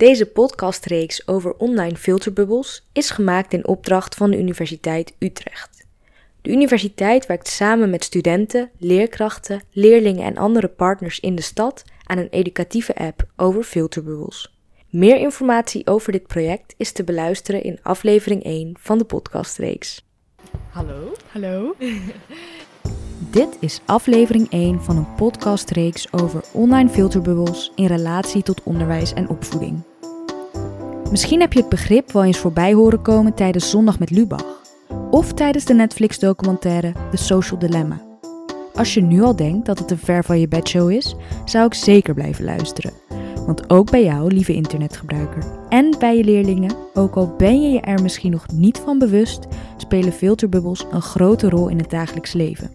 Deze podcastreeks over online filterbubbels is gemaakt in opdracht van de Universiteit Utrecht. De universiteit werkt samen met studenten, leerkrachten, leerlingen en andere partners in de stad aan een educatieve app over filterbubbels. Meer informatie over dit project is te beluisteren in aflevering 1 van de podcastreeks. Hallo. Hallo. Dit is aflevering 1 van een podcastreeks over online filterbubbels in relatie tot onderwijs en opvoeding. Misschien heb je het begrip wel eens voorbij horen komen tijdens Zondag met Lubach of tijdens de Netflix-documentaire The Social Dilemma. Als je nu al denkt dat het een ver van je bedshow is, zou ik zeker blijven luisteren. Want ook bij jou, lieve internetgebruiker, en bij je leerlingen, ook al ben je je er misschien nog niet van bewust, spelen filterbubbels een grote rol in het dagelijks leven.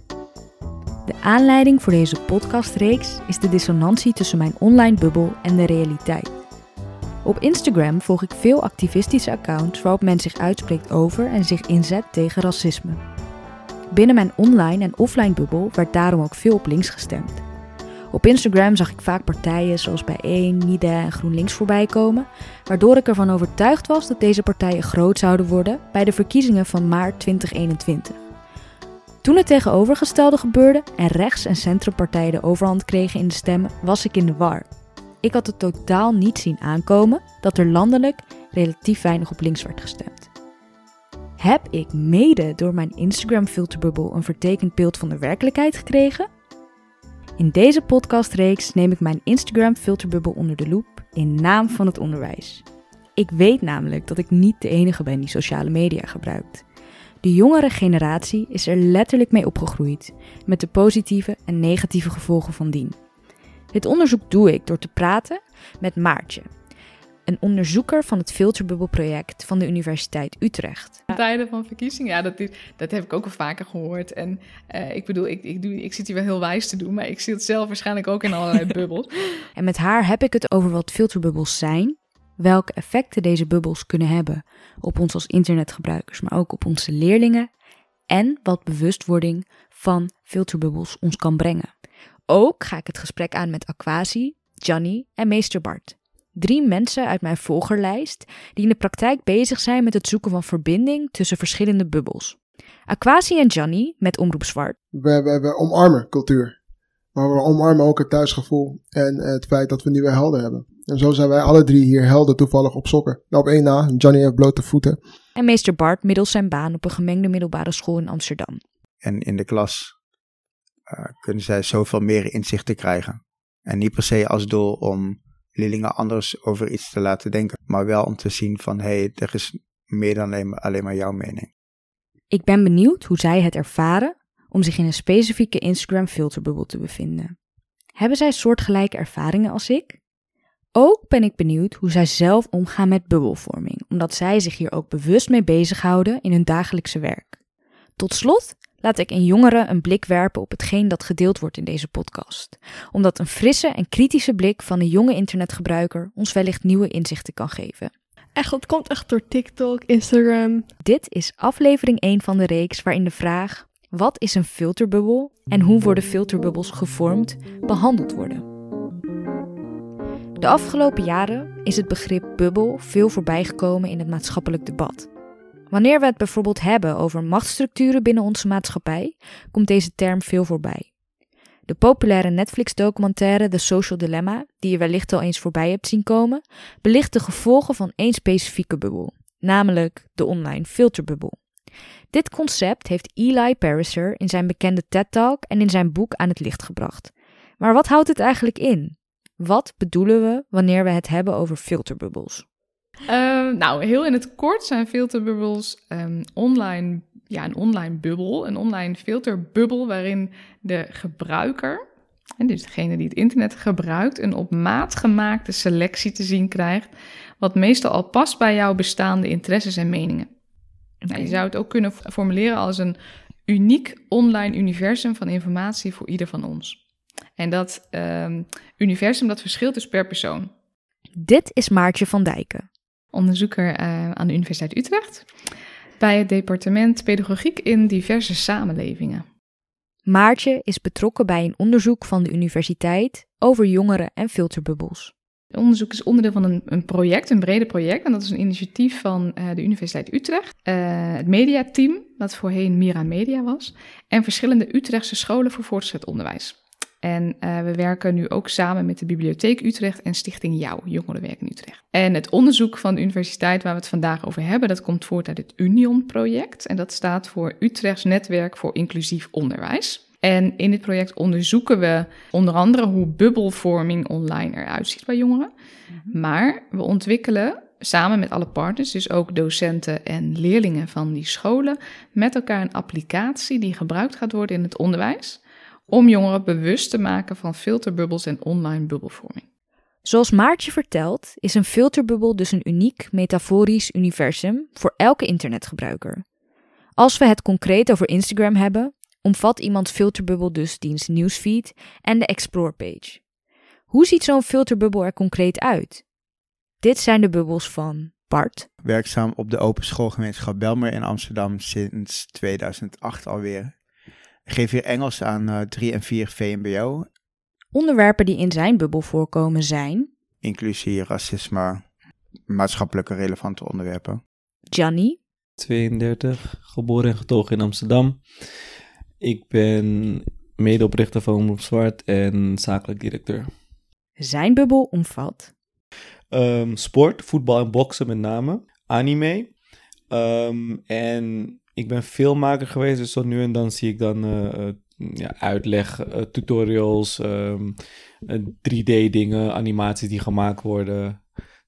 De aanleiding voor deze podcastreeks is de dissonantie tussen mijn online bubbel en de realiteit. Op Instagram volg ik veel activistische accounts waarop men zich uitspreekt over en zich inzet tegen racisme. Binnen mijn online en offline bubbel werd daarom ook veel op links gestemd. Op Instagram zag ik vaak partijen zoals Bijeen, NIDA en GroenLinks voorbij komen, waardoor ik ervan overtuigd was dat deze partijen groot zouden worden bij de verkiezingen van maart 2021. Toen het tegenovergestelde gebeurde en rechts- en centrumpartijen de overhand kregen in de stemmen, was ik in de war. Ik had het totaal niet zien aankomen dat er landelijk relatief weinig op links werd gestemd. Heb ik mede door mijn Instagram filterbubbel een vertekend beeld van de werkelijkheid gekregen? In deze podcastreeks neem ik mijn Instagram filterbubbel onder de loep in naam van het onderwijs. Ik weet namelijk dat ik niet de enige ben die sociale media gebruikt. De jongere generatie is er letterlijk mee opgegroeid, met de positieve en negatieve gevolgen van dien. Dit onderzoek doe ik door te praten met Maartje, een onderzoeker van het filterbubbelproject van de Universiteit Utrecht. Tijden van verkiezingen, ja, dat, dat heb ik ook al vaker gehoord. En uh, ik bedoel, ik, ik, doe, ik zit hier wel heel wijs te doen, maar ik zie het zelf waarschijnlijk ook in allerlei bubbels. en met haar heb ik het over wat filterbubbels zijn, welke effecten deze bubbels kunnen hebben op ons als internetgebruikers, maar ook op onze leerlingen en wat bewustwording van filterbubbels ons kan brengen. Ook ga ik het gesprek aan met Aquasi, Johnny en meester Bart. Drie mensen uit mijn volgerlijst die in de praktijk bezig zijn met het zoeken van verbinding tussen verschillende bubbels. Aquasi en Johnny met Omroep Zwart. We, we, we omarmen cultuur. Maar we omarmen ook het thuisgevoel en het feit dat we nieuwe helden hebben. En zo zijn wij alle drie hier helden toevallig op sokken. Nou, op één na, Johnny heeft blote voeten. En meester Bart middels zijn baan op een gemengde middelbare school in Amsterdam. En in de klas kunnen zij zoveel meer inzichten krijgen. En niet per se als doel om leerlingen anders over iets te laten denken, maar wel om te zien van hé, hey, er is meer dan alleen alleen maar jouw mening. Ik ben benieuwd hoe zij het ervaren om zich in een specifieke Instagram filterbubbel te bevinden. Hebben zij soortgelijke ervaringen als ik? Ook ben ik benieuwd hoe zij zelf omgaan met bubbelvorming, omdat zij zich hier ook bewust mee bezighouden in hun dagelijkse werk. Tot slot laat ik in jongeren een blik werpen op hetgeen dat gedeeld wordt in deze podcast, omdat een frisse en kritische blik van een jonge internetgebruiker ons wellicht nieuwe inzichten kan geven. Echt, dat komt echt door TikTok, Instagram. Dit is aflevering 1 van de reeks waarin de vraag: wat is een filterbubbel en hoe worden filterbubbels gevormd, behandeld worden. De afgelopen jaren is het begrip bubbel veel voorbijgekomen in het maatschappelijk debat. Wanneer we het bijvoorbeeld hebben over machtsstructuren binnen onze maatschappij, komt deze term veel voorbij. De populaire Netflix-documentaire The Social Dilemma, die je wellicht al eens voorbij hebt zien komen, belicht de gevolgen van één specifieke bubbel, namelijk de online filterbubbel. Dit concept heeft Eli Pariser in zijn bekende TED-talk en in zijn boek aan het licht gebracht. Maar wat houdt het eigenlijk in? Wat bedoelen we wanneer we het hebben over filterbubbels? Uh, nou, heel in het kort zijn filterbubbels um, online, ja, een online bubbel, een online filterbubbel waarin de gebruiker, en dus degene die het internet gebruikt, een op maat gemaakte selectie te zien krijgt, wat meestal al past bij jouw bestaande interesses en meningen. Nou, je zou het ook kunnen formuleren als een uniek online universum van informatie voor ieder van ons. En dat um, universum dat verschilt dus per persoon. Dit is Maartje van Dijken. Onderzoeker uh, aan de Universiteit Utrecht bij het departement Pedagogiek in diverse samenlevingen. Maartje is betrokken bij een onderzoek van de universiteit over jongeren en filterbubbels. Het onderzoek is onderdeel van een, een project, een breder project. En dat is een initiatief van uh, de Universiteit Utrecht. Uh, het mediateam, dat voorheen Mira Media was. En verschillende Utrechtse scholen voor voortgezet onderwijs. En uh, we werken nu ook samen met de Bibliotheek Utrecht en Stichting Jouw, Jongerenwerk in Utrecht. En het onderzoek van de universiteit waar we het vandaag over hebben, dat komt voort uit het Union-project. En dat staat voor Utrechts Netwerk voor Inclusief Onderwijs. En in dit project onderzoeken we onder andere hoe bubbelvorming online eruit ziet bij jongeren. Maar we ontwikkelen samen met alle partners, dus ook docenten en leerlingen van die scholen, met elkaar een applicatie die gebruikt gaat worden in het onderwijs om jongeren bewust te maken van filterbubbels en online bubbelvorming. Zoals Maartje vertelt, is een filterbubbel dus een uniek metaforisch universum voor elke internetgebruiker. Als we het concreet over Instagram hebben, omvat iemands filterbubbel dus diens nieuwsfeed en de explore page. Hoe ziet zo'n filterbubbel er concreet uit? Dit zijn de bubbels van Bart. Werkzaam op de Open Schoolgemeenschap Belmer in Amsterdam sinds 2008 alweer. Geef hier Engels aan uh, 3 en 4 VMBO. Onderwerpen die in zijn bubbel voorkomen zijn... Inclusie, racisme, maatschappelijke relevante onderwerpen. Gianni. 32, geboren en getogen in Amsterdam. Ik ben medeoprichter van Omroep Zwart en zakelijk directeur. Zijn bubbel omvat... Um, sport, voetbal en boksen met name. Anime. Um, en ik ben filmmaker geweest, dus tot nu en dan zie ik dan uh, uh, ja, uitleg, uh, tutorials, um, 3D-dingen, animaties die gemaakt worden.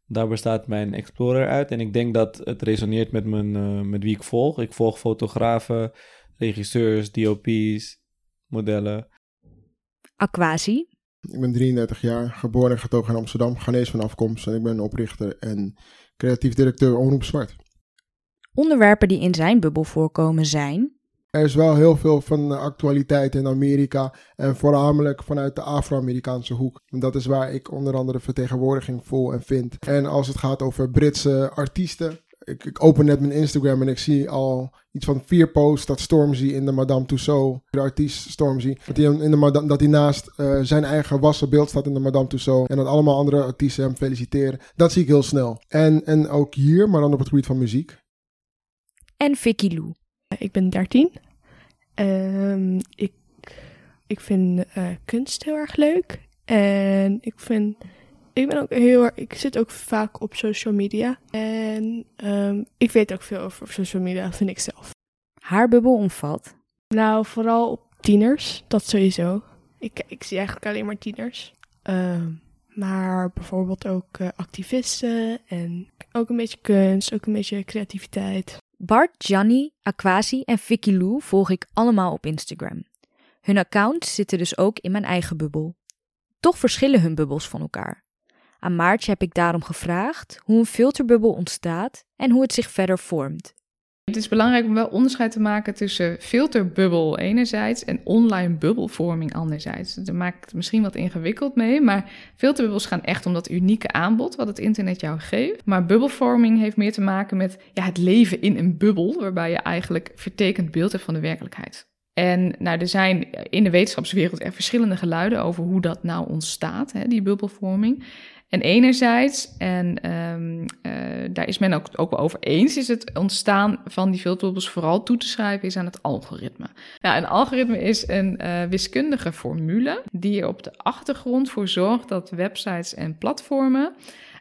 Daar bestaat mijn Explorer uit. En ik denk dat het resoneert met, mijn, met wie ik volg. Ik volg fotografen, regisseurs, DOP's, modellen. Aquasi. Ik ben 33 jaar, geboren en getogen in Amsterdam, Ghanese van afkomst. En ik ben oprichter en creatief directeur Omroep Zwart. Onderwerpen die in zijn bubbel voorkomen zijn. Er is wel heel veel van actualiteit in Amerika en voornamelijk vanuit de Afro-Amerikaanse hoek. En dat is waar ik onder andere vertegenwoordiging voel en vind. En als het gaat over Britse artiesten, ik, ik, open net mijn Instagram en ik zie al iets van vier posts dat Stormzy in de Madame Tussauds, de artiest Stormzy, dat hij, in de dat naast uh, zijn eigen wassen beeld staat in de Madame Tussauds en dat allemaal andere artiesten hem feliciteren. Dat zie ik heel snel. En, en ook hier, maar dan op het gebied van muziek. En Vicky Lou. Ik ben 13. Um, ik, ik vind uh, kunst heel erg leuk. En ik vind ik ben ook heel erg, ik zit ook vaak op social media. En um, ik weet ook veel over social media, vind ik zelf. Haar bubbel omvat? Nou, vooral op tieners, dat sowieso. Ik, ik zie eigenlijk alleen maar tieners. Um, maar bijvoorbeeld ook uh, activisten en ook een beetje kunst, ook een beetje creativiteit. Bart, Gianni, Aquasi en Vicky Lou volg ik allemaal op Instagram. Hun accounts zitten dus ook in mijn eigen bubbel. Toch verschillen hun bubbels van elkaar. Aan Maartje heb ik daarom gevraagd hoe een filterbubbel ontstaat en hoe het zich verder vormt. Het is belangrijk om wel onderscheid te maken tussen filterbubbel enerzijds en online bubbelvorming anderzijds. Dat maakt het misschien wat ingewikkeld mee, maar filterbubbels gaan echt om dat unieke aanbod wat het internet jou geeft. Maar bubbelvorming heeft meer te maken met ja, het leven in een bubbel, waarbij je eigenlijk vertekend beeld hebt van de werkelijkheid. En nou, er zijn in de wetenschapswereld er verschillende geluiden over hoe dat nou ontstaat, hè, die bubbelvorming. En enerzijds, en um, uh, daar is men ook, ook wel over eens, is het ontstaan van die filterbubbels vooral toe te schrijven is aan het algoritme. Een algoritme is een uh, wiskundige formule die er op de achtergrond voor zorgt dat websites en platformen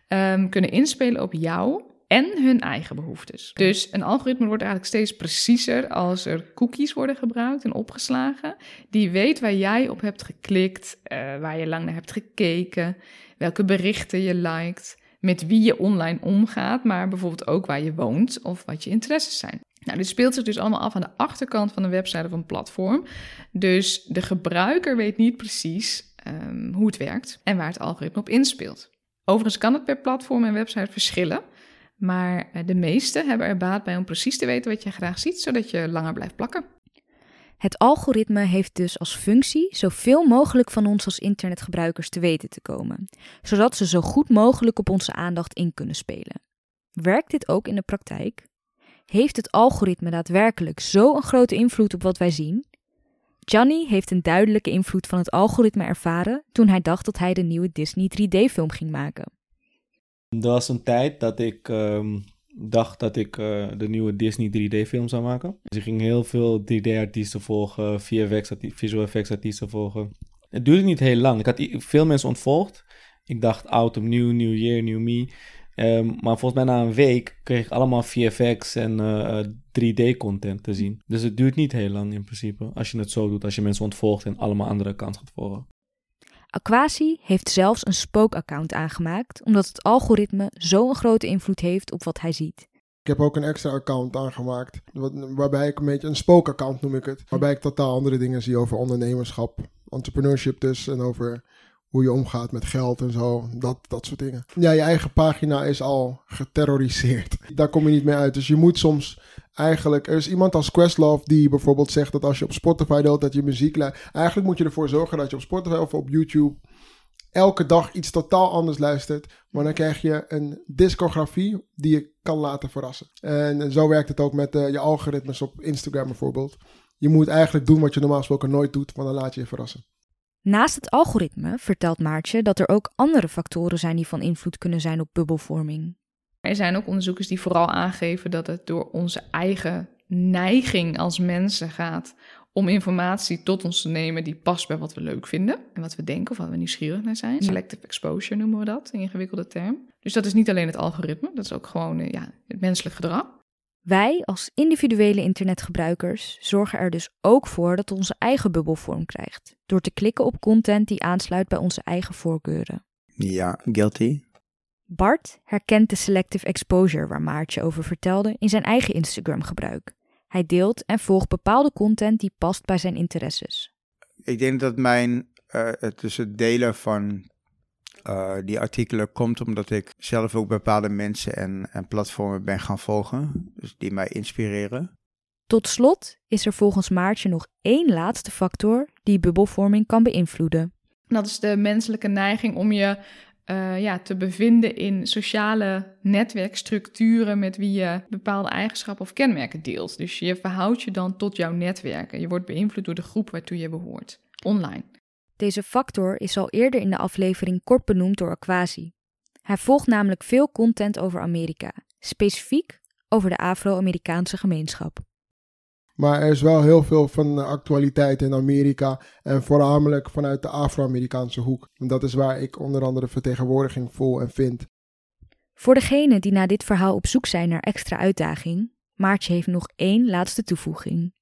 um, kunnen inspelen op jou en hun eigen behoeftes. Dus een algoritme wordt eigenlijk steeds preciezer als er cookies worden gebruikt en opgeslagen. Die weet waar jij op hebt geklikt, uh, waar je lang naar hebt gekeken, welke berichten je liked, met wie je online omgaat, maar bijvoorbeeld ook waar je woont of wat je interesses zijn. Nou, dit speelt zich dus allemaal af aan de achterkant van de website of een platform. Dus de gebruiker weet niet precies um, hoe het werkt en waar het algoritme op inspeelt. Overigens kan het per platform en website verschillen. Maar de meeste hebben er baat bij om precies te weten wat je graag ziet, zodat je langer blijft plakken. Het algoritme heeft dus als functie zoveel mogelijk van ons als internetgebruikers te weten te komen, zodat ze zo goed mogelijk op onze aandacht in kunnen spelen. Werkt dit ook in de praktijk? Heeft het algoritme daadwerkelijk zo een grote invloed op wat wij zien? Johnny heeft een duidelijke invloed van het algoritme ervaren toen hij dacht dat hij de nieuwe Disney 3D-film ging maken. Er was een tijd dat ik ehm, dacht dat ik eh, de nieuwe Disney 3D-film zou maken. Dus ik ging heel veel 3D-artiesten volgen, visual effects artiesten volgen. Het duurde niet heel lang. Ik had veel mensen ontvolgd. Ik dacht, oud opnieuw, new year, new me. Ehm, maar volgens mij na een week kreeg ik allemaal VFX en 3D-content te zien. Dus het duurt niet heel lang in principe. Als je het zo doet, als je mensen ontvolgt en allemaal andere accounts gaat volgen. Aquasi heeft zelfs een spookaccount aangemaakt, omdat het algoritme zo'n grote invloed heeft op wat hij ziet. Ik heb ook een extra account aangemaakt, waarbij ik een beetje een spookaccount noem ik het. Waarbij ik totaal andere dingen zie over ondernemerschap, entrepreneurship dus en over hoe je omgaat met geld en zo. Dat, dat soort dingen. Ja, je eigen pagina is al geterroriseerd. Daar kom je niet mee uit. Dus je moet soms eigenlijk... Er is iemand als Questlove die bijvoorbeeld zegt dat als je op Spotify deelt dat je muziek... Eigenlijk moet je ervoor zorgen dat je op Spotify of op YouTube elke dag iets totaal anders luistert. Maar dan krijg je een discografie die je kan laten verrassen. En zo werkt het ook met uh, je algoritmes op Instagram bijvoorbeeld. Je moet eigenlijk doen wat je normaal gesproken nooit doet, want dan laat je je verrassen. Naast het algoritme vertelt Maartje dat er ook andere factoren zijn die van invloed kunnen zijn op bubbelvorming. Er zijn ook onderzoekers die vooral aangeven dat het door onze eigen neiging als mensen gaat om informatie tot ons te nemen die past bij wat we leuk vinden en wat we denken of wat we nieuwsgierig naar zijn. Selective exposure noemen we dat, een ingewikkelde term. Dus dat is niet alleen het algoritme, dat is ook gewoon eh, ja, het menselijk gedrag. Wij als individuele internetgebruikers zorgen er dus ook voor dat onze eigen bubbel vorm krijgt, door te klikken op content die aansluit bij onze eigen voorkeuren. Ja, guilty. Bart herkent de selective exposure waar Maartje over vertelde in zijn eigen Instagram-gebruik. Hij deelt en volgt bepaalde content die past bij zijn interesses. Ik denk dat mijn uh, het delen van uh, die artikelen komt omdat ik zelf ook bepaalde mensen en, en platformen ben gaan volgen, dus die mij inspireren. Tot slot is er volgens Maartje nog één laatste factor die bubbelvorming kan beïnvloeden. Dat is de menselijke neiging om je uh, ja, te bevinden in sociale netwerkstructuren met wie je bepaalde eigenschappen of kenmerken deelt. Dus je verhoudt je dan tot jouw netwerken. Je wordt beïnvloed door de groep waartoe je behoort, online. Deze factor is al eerder in de aflevering kort benoemd door Aquasi. Hij volgt namelijk veel content over Amerika, specifiek over de Afro-Amerikaanse gemeenschap. Maar er is wel heel veel van actualiteit in Amerika en voornamelijk vanuit de Afro-Amerikaanse hoek. En dat is waar ik onder andere vertegenwoordiging voel en vind. Voor degenen die na dit verhaal op zoek zijn naar extra uitdaging, Maartje heeft nog één laatste toevoeging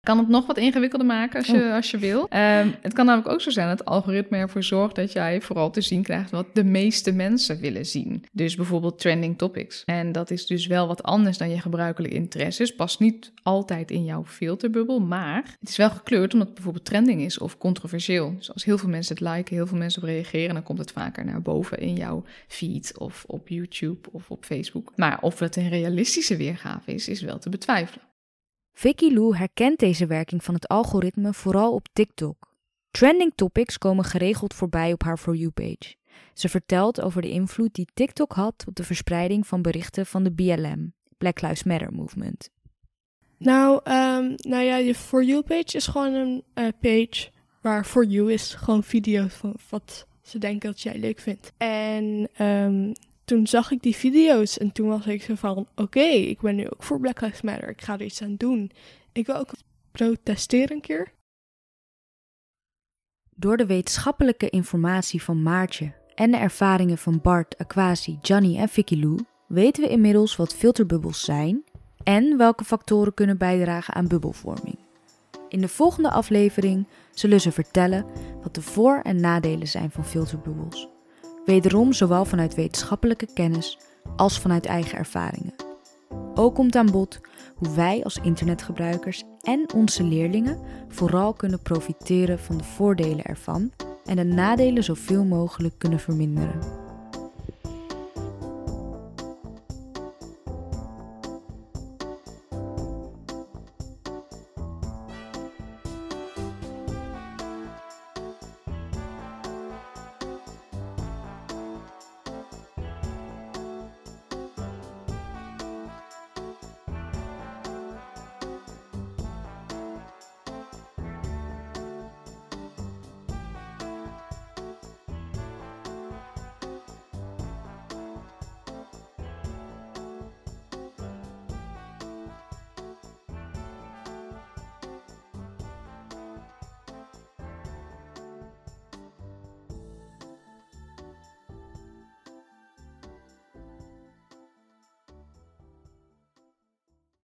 kan het nog wat ingewikkelder maken als je, oh. als je wil. Um, het kan namelijk ook zo zijn dat het algoritme ervoor zorgt dat jij vooral te zien krijgt wat de meeste mensen willen zien. Dus bijvoorbeeld trending topics. En dat is dus wel wat anders dan je gebruikelijke interesses. Past niet altijd in jouw filterbubbel, maar het is wel gekleurd omdat het bijvoorbeeld trending is of controversieel. Dus als heel veel mensen het liken, heel veel mensen op reageren, dan komt het vaker naar boven in jouw feed of op YouTube of op Facebook. Maar of het een realistische weergave is, is wel te betwijfelen. Vicky Lou herkent deze werking van het algoritme vooral op TikTok. Trending topics komen geregeld voorbij op haar For You-page. Ze vertelt over de invloed die TikTok had op de verspreiding van berichten van de BLM, Black Lives Matter Movement. Nou, um, nou ja, je For You-page is gewoon een uh, page waar For You is gewoon video's van wat ze denken dat jij leuk vindt. En um, toen zag ik die video's en toen was ik zo van: oké, ik ben nu ook voor Black Lives Matter. Ik ga er iets aan doen. Ik wil ook protesteren een keer. Door de wetenschappelijke informatie van Maartje en de ervaringen van Bart, Aquasi, Johnny en Vicky Lou weten we inmiddels wat filterbubbels zijn en welke factoren kunnen bijdragen aan bubbelvorming. In de volgende aflevering zullen ze vertellen wat de voor- en nadelen zijn van filterbubbels. Wederom zowel vanuit wetenschappelijke kennis als vanuit eigen ervaringen. Ook komt aan bod hoe wij als internetgebruikers en onze leerlingen vooral kunnen profiteren van de voordelen ervan en de nadelen zoveel mogelijk kunnen verminderen.